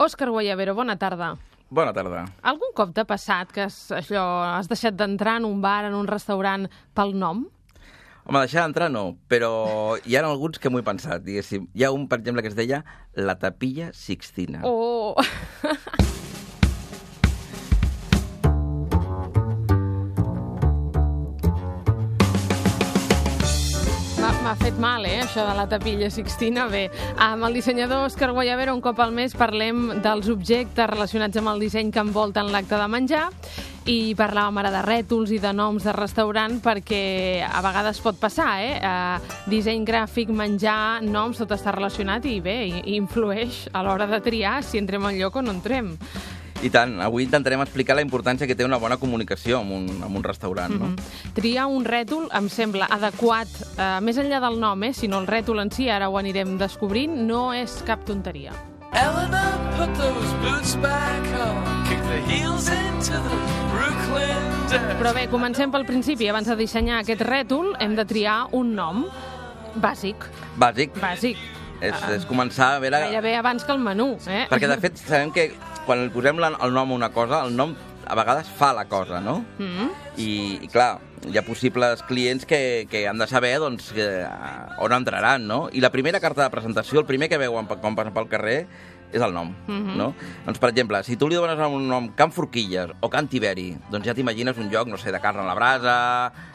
Òscar Guayavero, bona tarda. Bona tarda. Algun cop t'ha passat que has, allò, has deixat d'entrar en un bar, en un restaurant, pel nom? Home, deixar d'entrar no, però hi ha alguns que m'ho he pensat, diguéssim. Hi ha un, per exemple, que es deia La Tapilla Sixtina. Oh! Fet mal, eh, això de la tapilla Sixtina. Bé, amb el dissenyador Òscar Guayavero un cop al mes parlem dels objectes relacionats amb el disseny que envolten l'acte de menjar i parlàvem ara de rètols i de noms de restaurant perquè a vegades pot passar, eh? eh disseny gràfic, menjar, noms, tot està relacionat i bé, influeix a l'hora de triar si entrem al lloc o no entrem. I tant, avui intentarem explicar la importància que té una bona comunicació amb un, amb un restaurant, no? Mm. Triar un rètol em sembla adequat, eh, més enllà del nom, eh, sinó el rètol en si, ara ho anirem descobrint, no és cap tonteria. Eleanor put those boots back on, kicked the heels into the Brooklyn dirt. Però bé, comencem pel principi. Abans de dissenyar aquest rètol hem de triar un nom bàsic, Bàsic. bàsic. És, és començar a veure... Gairebé abans que el menú, eh? Perquè, de fet, sabem que quan li posem la, el nom a una cosa, el nom a vegades fa la cosa, no? Mm? I, i clar, hi ha possibles clients que, que han de saber doncs, que, on entraran, no? I la primera carta de presentació, el primer que veuen quan passen pel carrer, és el nom, Mhm. no? Doncs, per exemple, si tu li dones un nom Can Forquilles o Can Tiberi, doncs ja t'imagines un lloc, no sé, de carn a la brasa,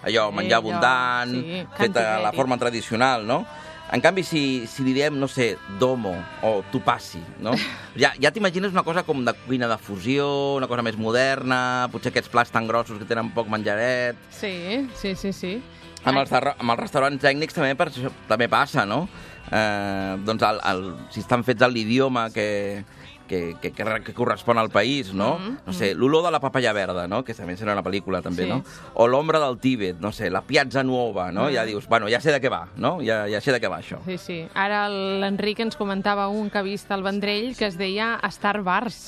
allò, Sí, menjar allò, abundant, sí, fet a la forma tradicional, no? En canvi, si, si li diem, no sé, domo o tupassi, no? Ja, ja t'imagines una cosa com de cuina de fusió, una cosa més moderna, potser aquests plats tan grossos que tenen poc menjaret... Sí, sí, sí, sí. Amb els, amb els restaurants tècnics també, per, també passa, no? Eh, doncs el, el, si estan fets a l'idioma que, que, que, que, que correspon al país, no? Mhm, No sé, l'olor de la papaya verda, no? Que també serà una pel·lícula, també, Sí. no? O l'ombra del Tíbet, no sé, la Piazza Nuova, no? Ja dius, bueno, ja sé de què va, no? Ja, ja sé de què va això. Sí, sí. Ara l'Enric ens comentava un que ha vist al Vendrell que es deia Star Bars.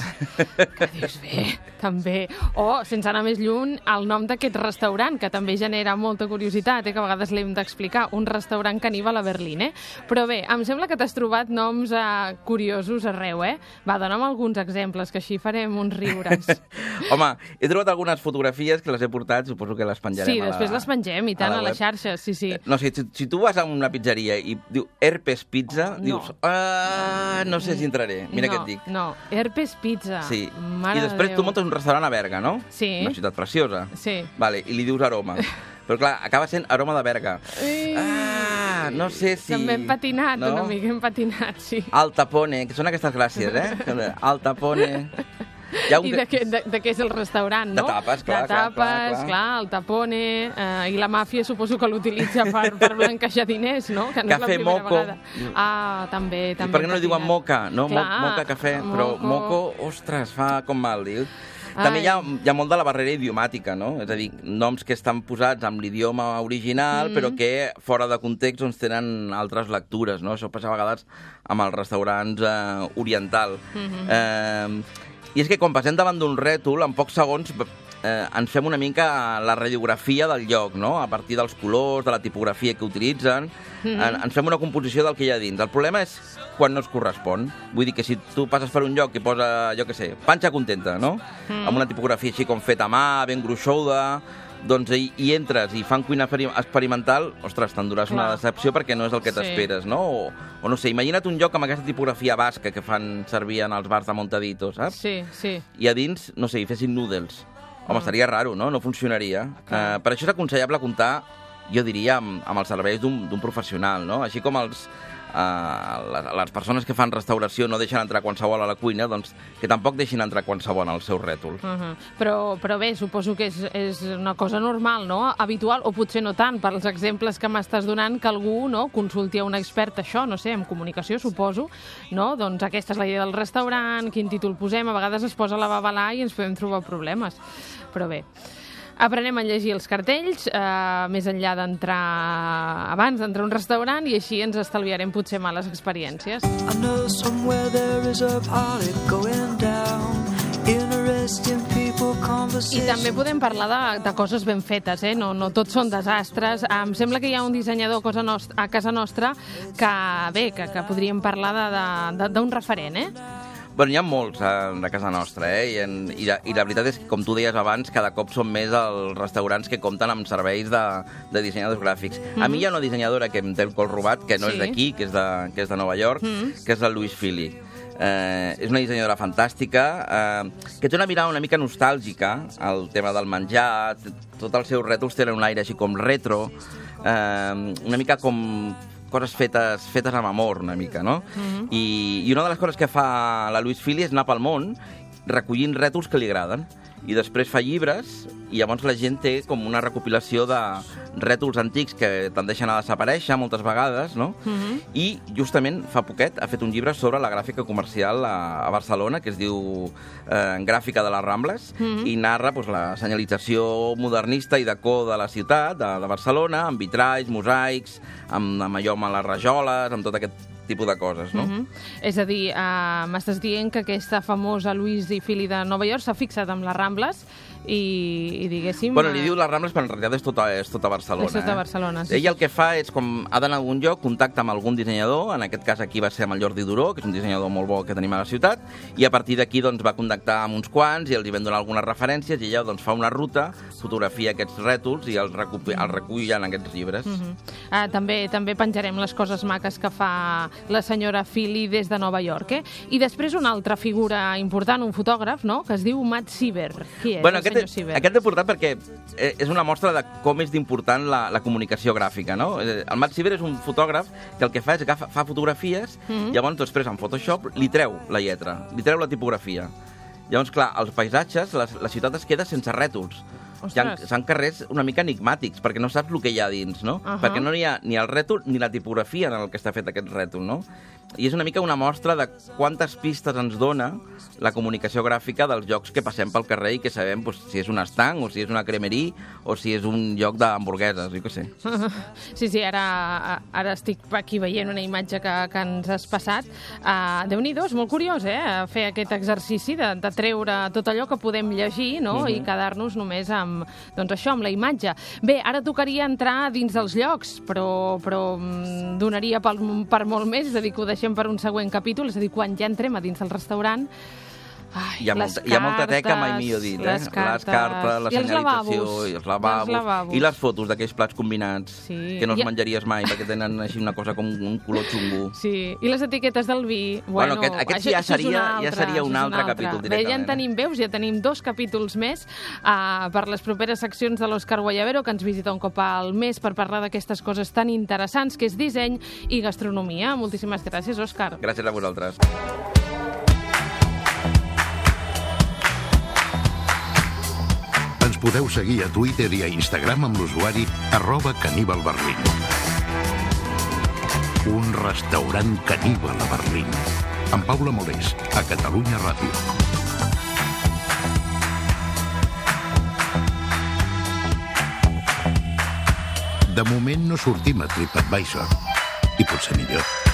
que dius, bé, també. O, sense anar més lluny, el nom d'aquest restaurant, que també genera molta curiositat, eh, que a vegades l'hem d'explicar, un restaurant caníbal a Berlín, eh? Però bé, em sembla que t'has trobat noms eh, curiosos arreu, eh? Va, dona'm alguns exemples, que així farem uns riures. Home, he trobat algunes fotografies que les he portat, suposo que les penjarem Sí, a la, després les pengem, i tant, a, la les web. xarxes, sí, sí. Eh, No sé, si, si tu vas a una pizzeria i diu Herpes Pizza, No. dius, ah, no sé si entraré. Mira no, què et dic. No, Herpes Pizza. Sí. Mare I després de tu muntes un restaurant a Berga, no? Sí. Una ciutat preciosa. Sí. Vale, i li dius aroma. Però clar, acaba sent aroma de Berga. Ai. Ah, no sé si... També hem patinat, no? una mica hem patinat, sí. Al tapone, que són aquestes gràcies, eh? Al tapone... Hi ha un... I de què, de, de què és el restaurant, De no? tapes, clar, De clar, tapes, clar, clar. clar, el tapone, eh, i la màfia suposo que l'utilitza per, per blanquejar diners, no? Que no és Cafè la primera moco. vegada. Ah, també, I també. per què no li diuen moca? No, Clar, moca cafè, però moco. moco, ostres, fa com mal, diu. També hi ha, hi ha molt de la barrera idiomàtica, no? És a dir, noms que estan posats amb l'idioma original, mm. però que fora de context doncs, tenen altres lectures, no? Això passa a vegades amb els restaurants eh, oriental. Mm -hmm. eh, I és que quan passem davant d'un rètol, en pocs segons eh, ens fem una mica la radiografia del lloc, no? A partir dels colors, de la tipografia que utilitzen, mm -hmm. en, ens fem una composició del que hi ha dins. El problema és quan no es correspon. Vull dir que si tu passes per un lloc i posa, jo què sé, panxa contenta, no? Mm. Amb una tipografia així com feta a mà, ben gruixuda, doncs hi, hi entres i fan cuina experi- experimental, ostres, t'enduràs una decepció perquè no és el que Sí. t'esperes, no? O, o no sé, imagina't un lloc amb aquesta tipografia basca que fan servir en els bars de Montadito, saps? Sí, sí. i a dins, no sé, hi fessin noodles. Home, Ah. estaria raro, no? No funcionaria. Clar. Uh, per això és aconsellable comptar, jo diria, amb, amb els serveis d'un professional, no? Així com els, uh, les, les persones que fan restauració no deixen entrar qualsevol a la cuina, doncs que tampoc deixin entrar qualsevol al seu rètol. Uh -huh. però, però bé, suposo que és, és una cosa normal, no? Habitual, o potser no tant, per als exemples que m'estàs donant, que algú no, consulti a un expert això, no sé, en comunicació, suposo, no? Doncs aquesta és la idea del restaurant, quin títol posem, a vegades es posa la babalà i ens podem trobar problemes. Però bé, aprenem a llegir els cartells, eh, més enllà d'entrar, abans d'entrar a un restaurant, i així ens estalviarem potser males experiències. I know somewhere there is a going down. I també podem parlar de, de coses ben fetes, eh? no, no tots són desastres. Em sembla que hi ha un dissenyador a casa nostra, a casa nostra que, bé, que, que podríem parlar d'un referent, eh? Bueno, hi ha molts a, a casa nostra, eh? I, en, i, la, I la veritat és que, com tu deies abans, cada cop són més els restaurants que compten amb serveis de, de dissenyadors gràfics. Mm -hmm. A mi hi ha una dissenyadora que em té el col robat, que no Sí. és d'aquí, que, és de, que és de Nova York, mm -hmm. que és la Louise Philly. Eh, és una dissenyadora fantàstica eh, que té una mirada una mica nostàlgica al tema del menjar, tots els seus rètols tenen un aire així com retro, eh, una mica com coses fetes, fetes amb amor, una mica, no? I, I una de les coses que fa la Louise Philly és anar pel món recollint rètols que li agraden i després fa llibres i llavors la gent té com una recopilació de rètols antics que tendeixen a desaparèixer moltes vegades, no? I justament fa poquet ha fet un llibre sobre la gràfica comercial a, a Barcelona que es diu eh, Gràfica de les Rambles i narra doncs, la senyalització modernista i deco de la ciutat, de, de Barcelona, amb vitralls, mosaics, amb, amb allò amb les rajoles, amb tot aquest tipus de coses, no? Mhm. És a dir, uh, m'estàs dient que aquesta famosa Louise i Philly de Nova York s'ha fixat amb les Rambles i, i diguéssim... Bueno, li eh, diu les Rambles, però en realitat és tota, és tota Barcelona. És tota eh? Barcelona, sí, Ella el que fa és, com ha d'anar a algun lloc, contacta amb algun dissenyador, en aquest cas aquí va ser amb el Jordi Duró, que és un dissenyador molt bo que tenim a la ciutat, i a partir d'aquí doncs, va contactar amb uns quants i els hi van donar algunes referències i ella doncs, fa una ruta, fotografia aquests rètols i els, recull, els recull en aquests llibres. Mm -hmm. Ah, també també penjarem les coses maques que fa la senyora Philly des de Nova York, eh? I després una altra figura important, un fotògraf, no?, que es diu Matt Sieber. Qui és Bueno, el aquest, Sieber? aquest l'he portat perquè eh, és una mostra de com és d'important la, la comunicació gràfica, no? Eh, El Matt Sieber és un fotògraf que el que fa és agafa, fa fotografies mm -hmm. llavors després en Photoshop li treu la lletra, li treu la tipografia. Llavors, clar, els paisatges, la, la ciutat es queda sense rètols. Hi ha, Ostres. són carrers una mica enigmàtics, perquè no saps el que hi ha dins, no? Ahà. Perquè no hi ha ni el rètol ni la tipografia en el que està fet aquest rètol, no? I és una mica una mostra de quantes pistes ens dona la comunicació gràfica dels llocs que passem pel carrer i que sabem doncs, si és un estanc o si és una cremeria o si és un lloc d'hamburgueses, jo què sé. Sí, sí, ara, ara estic aquí veient una imatge que, que ens has passat. Uh, Déu-n'hi-do, és molt curiós, eh?, fer aquest exercici de, de treure tot allò que podem llegir, no?, Mhm. i quedar-nos només amb, doncs això, amb la imatge. Bé, ara tocaria entrar dins dels llocs, però, però mm, donaria per, per molt més, és a dir, que ho deixem per un següent capítol, és a dir, quan ja entrem a dins del restaurant, Ai, Hi ha, molta, hi ha molta teca, mai cartes, millor dit, eh? Les cartes, cartes, la I els senyalització, lavabos. i els lavabos, I, els lavabos. i les fotos d'aquells plats combinats Sí. que no els I- menjaries mai perquè tenen així una cosa com un color xungo. Sí, i les etiquetes del vi... Bueno, Bueno, aquest- aquest això- ja seria- una ja seria un altre una capítol Bé, ja en directament, eh? tenim veus, ja tenim dos capítols més uh, per les properes seccions de l'Òscar Guayabero, que ens visita un cop al mes per parlar d'aquestes coses tan interessants, que és disseny i gastronomia. Moltíssimes gràcies, Òscar. Gràcies a vosaltres. Ens podeu seguir a Twitter i a Instagram amb l'usuari arroba caníbalberlín. Un restaurant caníbal a Berlín. Amb Paula Molés, a Catalunya Ràdio. De moment no sortim a TripAdvisor. I potser millor.